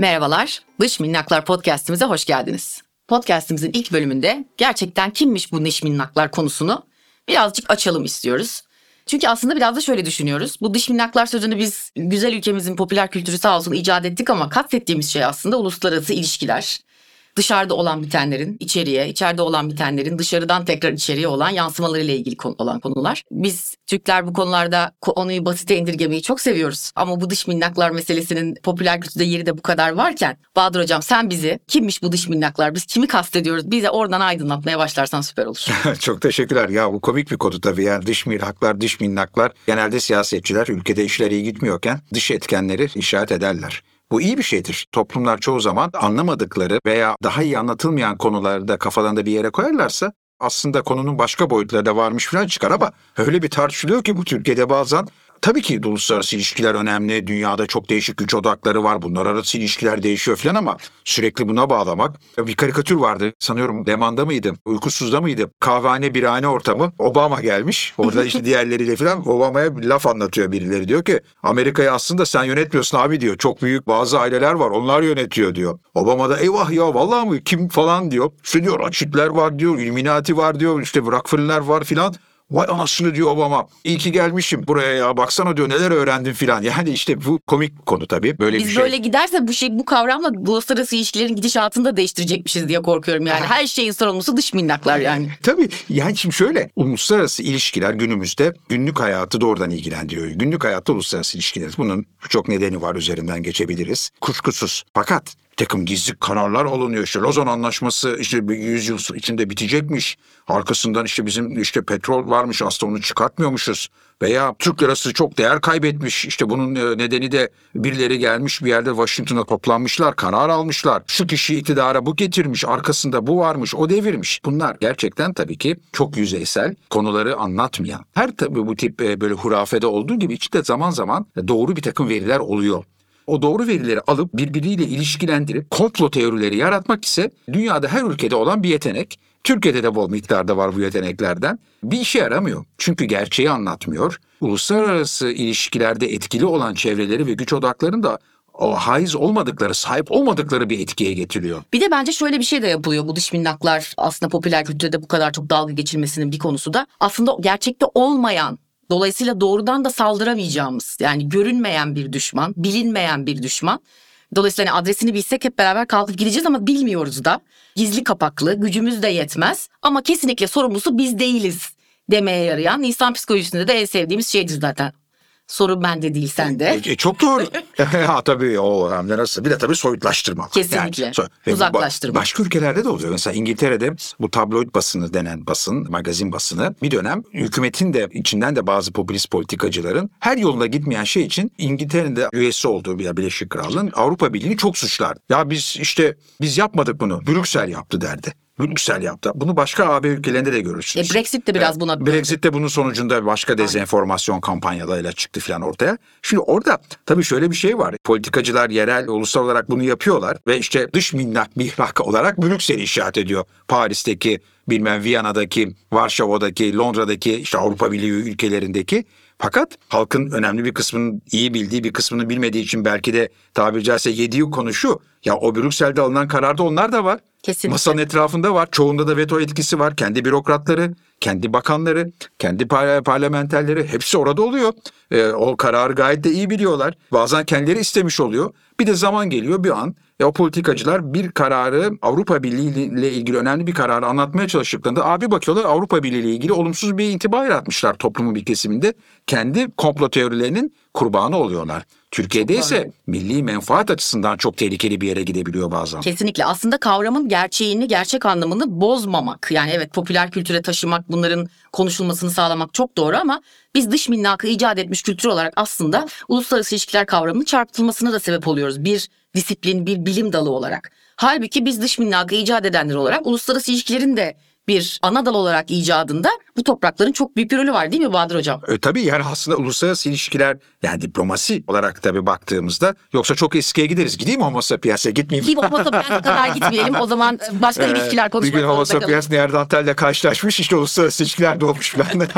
Merhabalar, Dış Minnaklar Podcast'imize hoş geldiniz. Podcast'imizin ilk bölümünde gerçekten kimmiş bu dış minnaklar konusunu birazcık açalım istiyoruz. Çünkü aslında biraz da şöyle düşünüyoruz. Bu dış minnaklar sözünü biz güzel ülkemizin popüler kültürü sağ olsun icat ettik ama kastettiğimiz şey aslında uluslararası ilişkiler. Dışarıda olan bitenlerin içeriye, içeride olan bitenlerin dışarıdan tekrar içeriye olan yansımalarıyla ilgili konu, olan konular. Biz Türkler bu konularda konuyu basite indirgemeyi çok seviyoruz. Ama bu dış minnaklar meselesinin popüler kültürde yeri de bu kadar varken Bahadır Hocam sen bizi kimmiş bu dış minnaklar, biz kimi kastediyoruz bize oradan aydınlatmaya başlarsan süper olur. Çok teşekkürler. Ya bu komik bir konu tabii. Yani dış minnaklar, dış minnaklar genelde siyasetçiler ülkede işler iyi gitmiyorken dış etkenleri işaret ederler. Bu iyi bir şeydir. Toplumlar çoğu zaman anlamadıkları veya daha iyi anlatılmayan konuları da kafalarında bir yere koyarlarsa aslında konunun başka boyutları da varmış falan çıkar ama öyle bir tartışılıyor ki bu Türkiye'de bazen Tabii ki uluslararası ilişkiler önemli. Dünyada çok değişik güç odakları var. Bunlar arası ilişkiler değişiyor falan ama sürekli buna bağlamak. Bir karikatür vardı. Sanıyorum Leman'da mıydı? Uykusuzda mıydı? Kahvehane birhane ortamı. Obama gelmiş. Orada işte diğerleriyle falan Obama'ya bir laf anlatıyor birileri. Diyor ki Amerika'yı aslında sen yönetmiyorsun abi diyor. Çok büyük bazı aileler var. Onlar yönetiyor diyor. Obama da eyvah ya vallahi mı kim falan diyor. İşte diyor Açitler var diyor. Illuminati var diyor. İşte Rockefeller var filan. Vay anasını diyor Obama. İyi ki gelmişim buraya ya baksana diyor neler öğrendim filan. Yani işte bu komik konu tabii. Böyle Biz bir şey. böyle giderse bu şey bu kavramla uluslararası ilişkilerin gidişatını da değiştirecekmişiz diye korkuyorum yani. Her şeyin sorumlusu dış minnaklar yani. Tabii yani şimdi şöyle uluslararası ilişkiler günümüzde günlük hayatı doğrudan ilgilendiriyor. Günlük hayatta uluslararası ilişkiler bunun çok nedeni var üzerinden geçebiliriz. Kuşkusuz. Fakat takım gizli kararlar alınıyor. İşte Lozan Anlaşması işte bir yüzyıl içinde bitecekmiş. Arkasından işte bizim işte petrol varmış aslında onu çıkartmıyormuşuz. Veya Türk lirası çok değer kaybetmiş. İşte bunun e, nedeni de birileri gelmiş bir yerde Washington'a toplanmışlar, karar almışlar. Şu kişi iktidara bu getirmiş, arkasında bu varmış, o devirmiş. Bunlar gerçekten tabii ki çok yüzeysel konuları anlatmayan. Her tabii bu tip e, böyle hurafede olduğu gibi içinde zaman zaman doğru bir takım veriler oluyor. O doğru verileri alıp birbiriyle ilişkilendirip komplo teorileri yaratmak ise dünyada her ülkede olan bir yetenek. Türkiye'de de bol miktarda var bu yeteneklerden. Bir işe yaramıyor. Çünkü gerçeği anlatmıyor. Uluslararası ilişkilerde etkili olan çevreleri ve güç odaklarını da o haiz olmadıkları, sahip olmadıkları bir etkiye getiriyor. Bir de bence şöyle bir şey de yapılıyor bu dış minnaklar aslında popüler kültürde bu kadar çok dalga geçilmesinin bir konusu da aslında gerçekte olmayan Dolayısıyla doğrudan da saldıramayacağımız yani görünmeyen bir düşman, bilinmeyen bir düşman. Dolayısıyla hani adresini bilsek hep beraber kalkıp gideceğiz ama bilmiyoruz da. Gizli kapaklı, gücümüz de yetmez ama kesinlikle sorumlusu biz değiliz demeye yarayan insan psikolojisinde de en sevdiğimiz şeydir zaten. Sorun bende değil sende. E, e, çok doğru. ha tabii o hem de nasıl. Bir de tabii soyutlaştırmak. Kesinlikle. Yani, so- Uzaklaştırmak. Başka ülkelerde de oluyor. Mesela İngiltere'de bu tabloid basını denen basın, magazin basını bir dönem hükümetin de içinden de bazı popülist politikacıların her yoluna gitmeyen şey için İngiltere'nin de üyesi olduğu bir Birleşik Krallığın Avrupa Birliği'ni çok suçlar. Ya biz işte biz yapmadık bunu. Brüksel yaptı derdi. Brüksel yaptı. Bunu başka AB ülkelerinde de görürsünüz. E, Brexit de biraz buna Brexit de bunun sonucunda başka dezenformasyon kampanyalarıyla çıktı falan ortaya. Şimdi orada tabii şöyle bir şey var. Politikacılar yerel, ulusal olarak bunu yapıyorlar ve işte dış minnak mihrak olarak Brüksel'i işaret ediyor. Paris'teki, bilmem Viyana'daki, Varşova'daki, Londra'daki, işte Avrupa Birliği ülkelerindeki fakat halkın önemli bir kısmının iyi bildiği bir kısmını bilmediği için belki de tabiri caizse yediği konu şu. Ya o Brüksel'de alınan kararda onlar da var. Kesinlikle. Masanın etrafında var. Çoğunda da veto etkisi var. Kendi bürokratları, kendi bakanları, kendi par- parlamenterleri hepsi orada oluyor. Ee, o kararı gayet de iyi biliyorlar. Bazen kendileri istemiş oluyor. Bir de zaman geliyor bir an. E, o politikacılar bir kararı Avrupa Birliği ile ilgili önemli bir kararı anlatmaya çalıştıklarında abi bakıyorlar Avrupa Birliği ile ilgili olumsuz bir intiba yaratmışlar toplumun bir kesiminde. Kendi komplo teorilerinin kurbanı oluyorlar. Türkiye'de Çok ise milli menfaat açısından çok tehlikeli bir yere gidebiliyor bazen. Kesinlikle. Aslında kavramın gerçeğini, gerçek anlamını bozmamak. Yani evet popüler kültüre taşımak, bunların konuşulmasını sağlamak çok doğru ama biz dış minnakı icat etmiş kültür olarak aslında uluslararası ilişkiler kavramının çarpıtılmasına da sebep oluyoruz. Bir disiplin, bir bilim dalı olarak. Halbuki biz dış minnakı icat edenler olarak uluslararası ilişkilerin de bir ana dal olarak icadında bu toprakların çok büyük bir rolü var değil mi Bahadır Hocam? E, tabii yani aslında uluslararası ilişkiler yani diplomasi olarak tabii baktığımızda yoksa çok eskiye gideriz. Gideyim mi Homo sapiens'e gitmeyeyim. Ki Homo sapiens kadar gitmeyelim. O zaman başka ilişkiler Bir konuşmak gün Homo sapiens Neandertal'le karşılaşmış işte uluslararası ilişkiler de olmuş falan.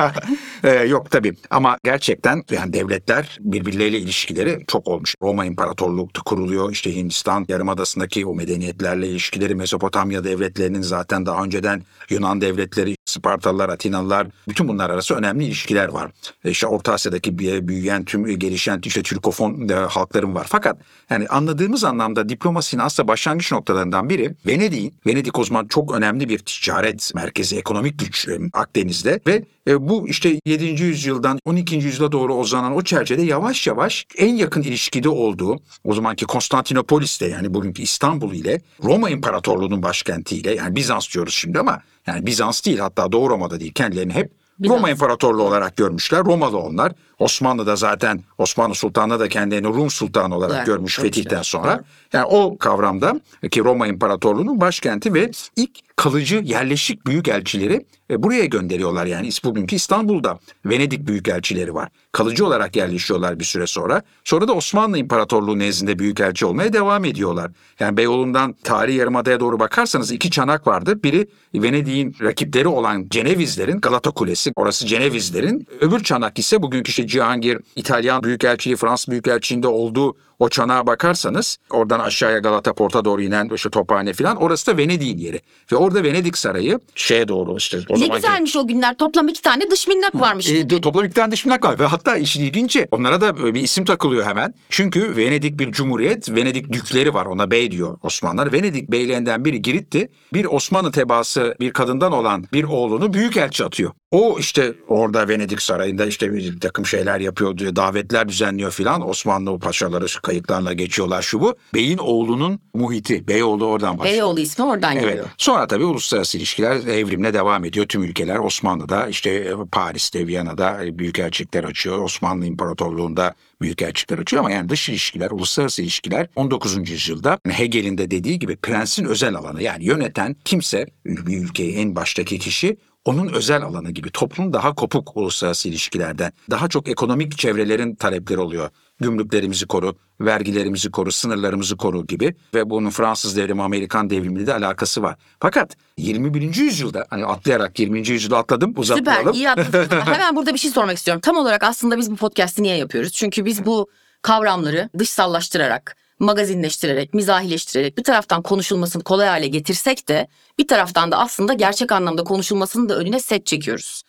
Ee, yok tabii ama gerçekten yani devletler birbirleriyle ilişkileri çok olmuş. Roma İmparatorluğu kuruluyor işte Hindistan Yarımadası'ndaki o medeniyetlerle ilişkileri Mezopotamya devletlerinin zaten daha önceden Yunan devletleri Spartalılar, Atinalılar bütün bunlar arası önemli ilişkiler var. E İşte Orta Asya'daki büyüyen tüm gelişen işte Türkofon e, halkların var. Fakat yani anladığımız anlamda diplomasinin aslında başlangıç noktalarından biri Venedik'in. Venedik o zaman çok önemli bir ticaret merkezi, ekonomik güç e, Akdeniz'de ve e, bu işte 7. yüzyıldan 12. yüzyıla doğru uzanan o çerçevede yavaş yavaş en yakın ilişkide olduğu o zamanki Konstantinopolis'te yani bugünkü İstanbul ile Roma İmparatorluğu'nun başkentiyle yani Bizans diyoruz şimdi ama yani Bizans değil hatta Doğu Roma'da değil kendilerini hep Bizans. Roma İmparatorluğu olarak görmüşler. Romalı onlar. Osmanlı da zaten Osmanlı Sultanı da kendilerini Rum Sultanı olarak Evet, görmüş fetihten sonra. Yani o kavramda ki Roma İmparatorluğu'nun başkenti ve ilk kalıcı yerleşik büyükelçileri e, buraya gönderiyorlar. Yani bugünkü İstanbul'da Venedik büyükelçileri var. Kalıcı olarak yerleşiyorlar bir süre sonra. Sonra da Osmanlı İmparatorluğu nezdinde büyükelçi olmaya devam ediyorlar. Yani Beyoğlu'ndan tarihi yarımadaya doğru bakarsanız iki çanak vardı. Biri Venedik'in rakipleri olan Cenevizlerin Galata Kulesi. Orası Cenevizlerin. Öbür çanak ise bugünkü işte Cihangir, İtalyan Büyükelçiliği, Fransız Büyükelçiliğinde olduğu o çanağa bakarsanız oradan aşağıya Galata Port'a doğru inen işte Tophane falan orası da Venedik'in yeri. Ve orada Venedik Sarayı şeye doğru işte o Ne zamanki- güzelmiş o günler. Toplam iki tane dış minnak varmış. e, de- toplam iki tane dış minnak var ve hatta işin ilginci onlara da böyle bir isim takılıyor hemen. Çünkü Venedik bir cumhuriyet, Venedik dükleri var ona bey diyor Osmanlılar. Venedik beylerinden biri Girit'ti. Bir Osmanlı tebaası bir kadından olan bir oğlunu büyükelçi atıyor. O işte orada Venedik Sarayı'nda işte bir takım şeyler yapıyor diyor, davetler düzenliyor filan. Osmanlı paşaları kayıklarla geçiyorlar şu bu. Beyin oğlunun muhiti, Beyoğlu oradan başlıyor. Beyoğlu ismi oradan Evet. geliyor. Sonra tabii uluslararası ilişkiler evrimle devam ediyor. Tüm ülkeler Osmanlı'da işte e, Paris'te, Viyana'da e, büyükelçilikler açıyor. Osmanlı İmparatorluğu'nda büyükelçilikler açıyor ama yani dış ilişkiler, uluslararası ilişkiler 19. yüzyılda Hegel'in de dediği gibi prensin özel alanı. Yani yöneten kimse bir ülkeyi en baştaki kişi onun özel alanı gibi toplum daha kopuk uluslararası ilişkilerden. Daha çok ekonomik çevrelerin talepleri oluyor. Gümrüklerimizi koru, vergilerimizi koru, sınırlarımızı koru gibi ve bunun Fransız devrimi, Amerikan devrimiyle de alakası var. Fakat 21. yüzyılda hani atlayarak 20. yüzyılı atladım uzatmayalım. Süper iyi atladın. Hemen burada bir şey sormak istiyorum. Tam olarak aslında biz bu podcast'i niye yapıyoruz? Çünkü biz bu kavramları dışsallaştırarak, magazinleştirerek, mizahileştirerek bir taraftan konuşulmasını kolay hale getirsek de bir taraftan da aslında gerçek anlamda konuşulmasının da önüne set çekiyoruz.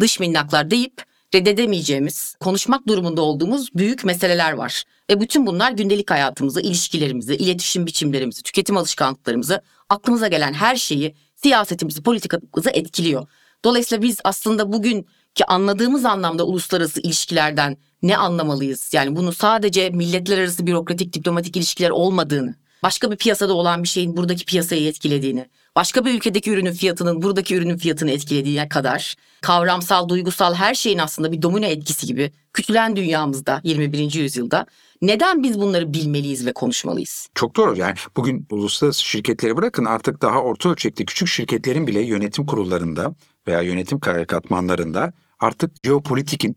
Dış minnaklar deyip reddedemeyeceğimiz, konuşmak durumunda olduğumuz büyük meseleler var. Ve bütün bunlar gündelik hayatımızı, ilişkilerimizi, iletişim biçimlerimizi, tüketim alışkanlıklarımızı, aklımıza gelen her şeyi, siyasetimizi, politikamızı etkiliyor. Dolayısıyla biz aslında bugün ki anladığımız anlamda uluslararası ilişkilerden ne anlamalıyız? Yani bunu sadece milletler arası bürokratik diplomatik ilişkiler olmadığını, başka bir piyasada olan bir şeyin buradaki piyasayı etkilediğini, başka bir ülkedeki ürünün fiyatının buradaki ürünün fiyatını etkilediğine kadar kavramsal, duygusal her şeyin aslında bir domino etkisi gibi küçülen dünyamızda 21. yüzyılda neden biz bunları bilmeliyiz ve konuşmalıyız? Çok doğru yani bugün uluslararası şirketleri bırakın artık daha orta ölçekli küçük şirketlerin bile yönetim kurullarında veya yönetim katmanlarında artık jeopolitikin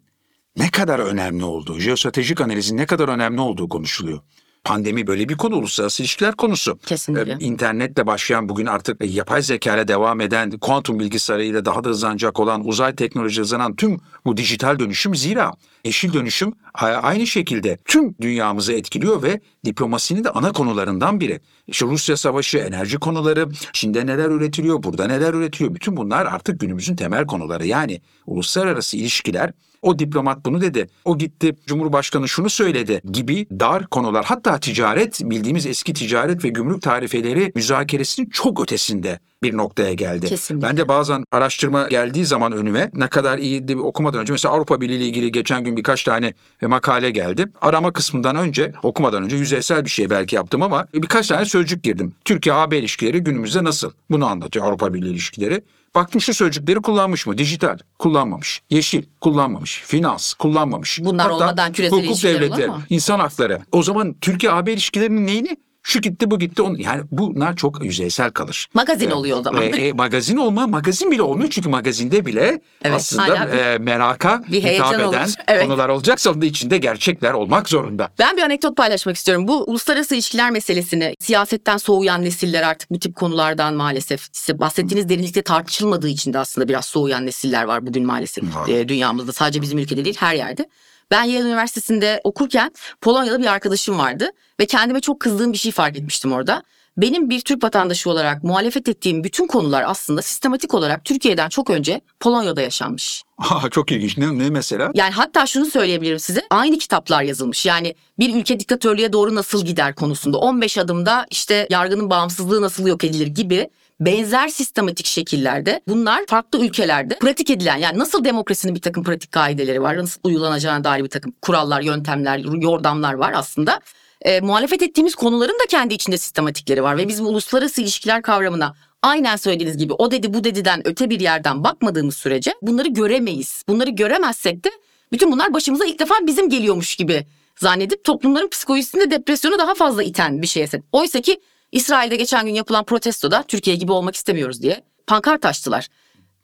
ne kadar önemli olduğu, jeostratejik analizin ne kadar önemli olduğu konuşuluyor. Pandemi böyle bir konu, uluslararası ilişkiler konusu. Kesinlikle. Ee, İnternetle başlayan bugün artık yapay zeka ile devam eden, kuantum bilgisayarıyla daha da hızlanacak olan, uzay teknoloji hızlanan tüm bu dijital dönüşüm zira yeşil dönüşüm aynı şekilde tüm dünyamızı etkiliyor ve diplomasinin de ana konularından biri. İşte Rusya savaşı, enerji konuları, Çin'de neler üretiliyor, burada neler üretiliyor. Bütün bunlar artık günümüzün temel konuları. Yani uluslararası ilişkiler o diplomat bunu dedi. O gitti Cumhurbaşkanı şunu söyledi gibi dar konular. Hatta ticaret bildiğimiz eski ticaret ve gümrük tarifeleri müzakeresinin çok ötesinde bir noktaya geldi. Kesinlikle. Ben de bazen araştırma geldiği zaman önüme ne kadar iyiydi okumadan önce mesela Avrupa Birliği ile ilgili geçen gün birkaç tane makale geldi. Arama kısmından önce okumadan önce yüzeysel bir şey belki yaptım ama birkaç tane sözcük girdim. Türkiye-AB ilişkileri günümüzde nasıl? Bunu anlatıyor Avrupa Birliği ilişkileri. Baktım şu sözcükleri kullanmış mı? Dijital kullanmamış. Yeşil kullanmamış. Finans kullanmamış. Bunlar olmadan küresel hukuk mu? insan hakları. O zaman Türkiye-AB ilişkilerinin neyini Şu gitti bu gitti. Onu, yani bunlar çok yüzeysel kalır. Magazin oluyor o zaman. E, e, magazin olma magazin bile olmuyor çünkü magazinde bile Evet, aslında bir- e, meraka bir hitap olur. eden Evet. konular olacaksa onun içinde gerçekler olmak zorunda. Ben bir anekdot paylaşmak istiyorum. Bu uluslararası ilişkiler meselesini siyasetten soğuyan nesiller artık bu tip konulardan maalesef size bahsettiğiniz derinlikte tartışılmadığı için de aslında biraz soğuyan nesiller var bugün maalesef e, dünyamızda. Sadece bizim ülkede değil her yerde. Ben Yale Üniversitesi'nde okurken Polonyalı bir arkadaşım vardı ve kendime çok kızdığım bir şey fark etmiştim orada. Benim bir Türk vatandaşı olarak muhalefet ettiğim bütün konular aslında sistematik olarak Türkiye'den çok önce Polonya'da yaşanmış. Aa, çok ilginç. Ne, ne mesela? Yani hatta şunu söyleyebilirim size. Aynı kitaplar yazılmış. Yani bir ülke diktatörlüğe doğru nasıl gider konusunda. 15 adımda işte yargının bağımsızlığı nasıl yok edilir gibi benzer sistematik şekillerde bunlar farklı ülkelerde pratik edilen yani nasıl demokrasinin bir takım pratik kaideleri var nasıl uygulanacağına dair bir takım kurallar, yöntemler, yordamlar var aslında. E, muhalefet ettiğimiz konuların da kendi içinde sistematikleri var ve biz bu uluslararası ilişkiler kavramına aynen söylediğiniz gibi o dedi bu dediden öte bir yerden bakmadığımız sürece bunları göremeyiz. Bunları göremezsek de bütün bunlar başımıza ilk defa bizim geliyormuş gibi zannedip toplumların psikolojisinde depresyonu daha fazla iten bir şeye sebep. Oysa ki İsrail'de geçen gün yapılan protestoda Türkiye gibi olmak istemiyoruz diye pankart açtılar.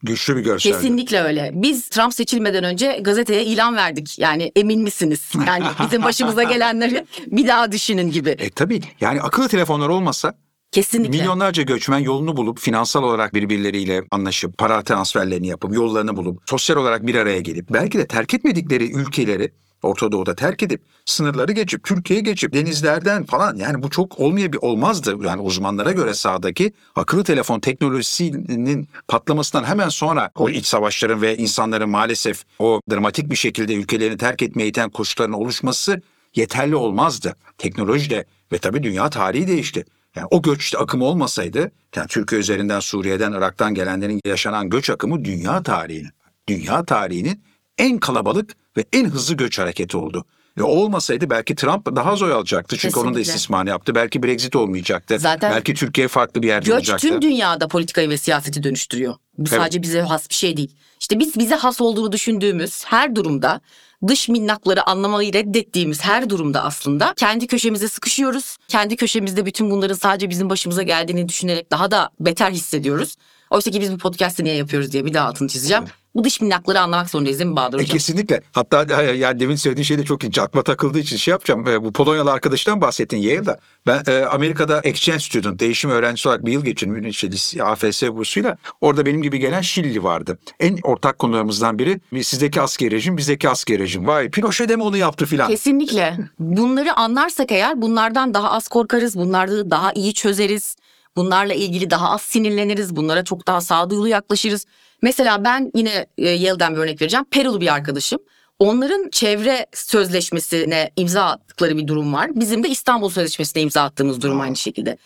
Güçlü bir görsel. Kesinlikle öyle. Biz Trump seçilmeden önce gazeteye ilan verdik. Yani emin misiniz? Yani bizim başımıza gelenleri bir daha düşünün gibi. E tabii yani akıllı telefonlar olmasa Kesinlikle. milyonlarca göçmen yolunu bulup finansal olarak birbirleriyle anlaşıp para transferlerini yapıp yollarını bulup sosyal olarak bir araya gelip belki de terk etmedikleri ülkeleri Orta Doğu'da terk edip sınırları geçip Türkiye'ye geçip denizlerden falan yani bu çok olmaya bir olmazdı. Yani uzmanlara göre sahadaki akıllı telefon teknolojisinin patlamasından hemen sonra o iç savaşların ve insanların maalesef o dramatik bir şekilde ülkelerini terk etmeye iten koşulların oluşması yeterli olmazdı. Teknoloji de ve tabii dünya tarihi değişti. Yani o göç akımı olmasaydı, yani Türkiye üzerinden Suriye'den, Irak'tan gelenlerin yaşanan göç akımı dünya tarihinin, dünya tarihinin en kalabalık ve en hızlı göç hareketi oldu. Ve o olmasaydı belki Trump daha zor alacaktı. Çünkü onun da Kesinlikle. istismarını yaptı. Belki Brexit olmayacaktı. Zaten belki Türkiye farklı bir yerde Göç olacaktı. tüm dünyada politikayı ve siyaseti dönüştürüyor. Bu Evet. sadece bize has bir şey değil. İşte biz bize has olduğunu düşündüğümüz her durumda dış minnakları anlamayı reddettiğimiz her durumda aslında kendi köşemize sıkışıyoruz. Kendi köşemizde bütün bunların sadece bizim başımıza geldiğini düşünerek daha da beter hissediyoruz. Oysa ki biz bu podcast'ı niye yapıyoruz diye bir daha altını çizeceğim. Bu dış minnakları anlamak zorundayız değil mi Bahadır E, Hocam? kesinlikle. Hatta e, yani demin söylediğin şey de çok ilginç. Aklıma takıldığı için şey yapacağım. E, bu Polonyalı arkadaştan bahsettin Yale'da. Ben e, Amerika'da exchange student, değişim öğrencisi olarak bir yıl geçirdim. İşte AFS bursuyla. Orada benim gibi gelen Şili vardı. En ortak konularımızdan biri sizdeki askeri rejim, bizdeki askeri rejim. Vay Pinochet de mi onu yaptı filan. Kesinlikle. Bunları anlarsak eğer bunlardan daha az korkarız, bunları daha iyi çözeriz. Bunlarla ilgili daha az sinirleniriz, bunlara çok daha sağduyulu yaklaşırız. Mesela ben yine e, Yale'den bir örnek vereceğim. Perulu bir arkadaşım. Onların çevre sözleşmesine imza attıkları bir durum var. Bizim de İstanbul Sözleşmesi'ne imza attığımız durum aynı şekilde.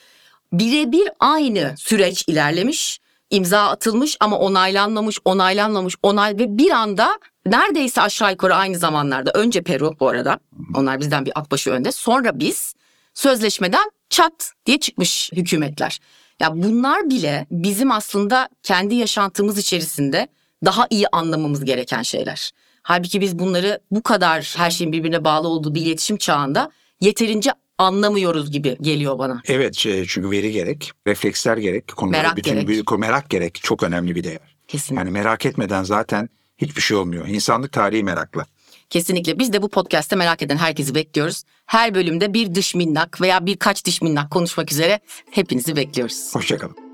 Birebir aynı süreç ilerlemiş, imza atılmış ama onaylanmamış, onaylanmamış, onay ve bir anda neredeyse aşağı yukarı aynı zamanlarda önce Peru bu arada. Onlar bizden bir at başı önde. Sonra biz sözleşmeden çat diye çıkmış hükümetler. Ya bunlar bile bizim aslında kendi yaşantımız içerisinde daha iyi anlamamız gereken şeyler. Halbuki biz bunları bu kadar her şeyin birbirine bağlı olduğu bir iletişim çağında yeterince anlamıyoruz gibi geliyor bana. Evet şey, çünkü veri gerek, refleksler gerek, konuları Merak bütün gerek. bir- merak gerek çok önemli bir değer. Kesinlikle. Yani merak etmeden zaten hiçbir şey olmuyor. İnsanlık tarihi merakla. Kesinlikle. Biz de bu podcast'te merak eden herkesi bekliyoruz. Her bölümde bir dış minnak veya birkaç dış minnak konuşmak üzere hepinizi bekliyoruz. Hoşçakalın.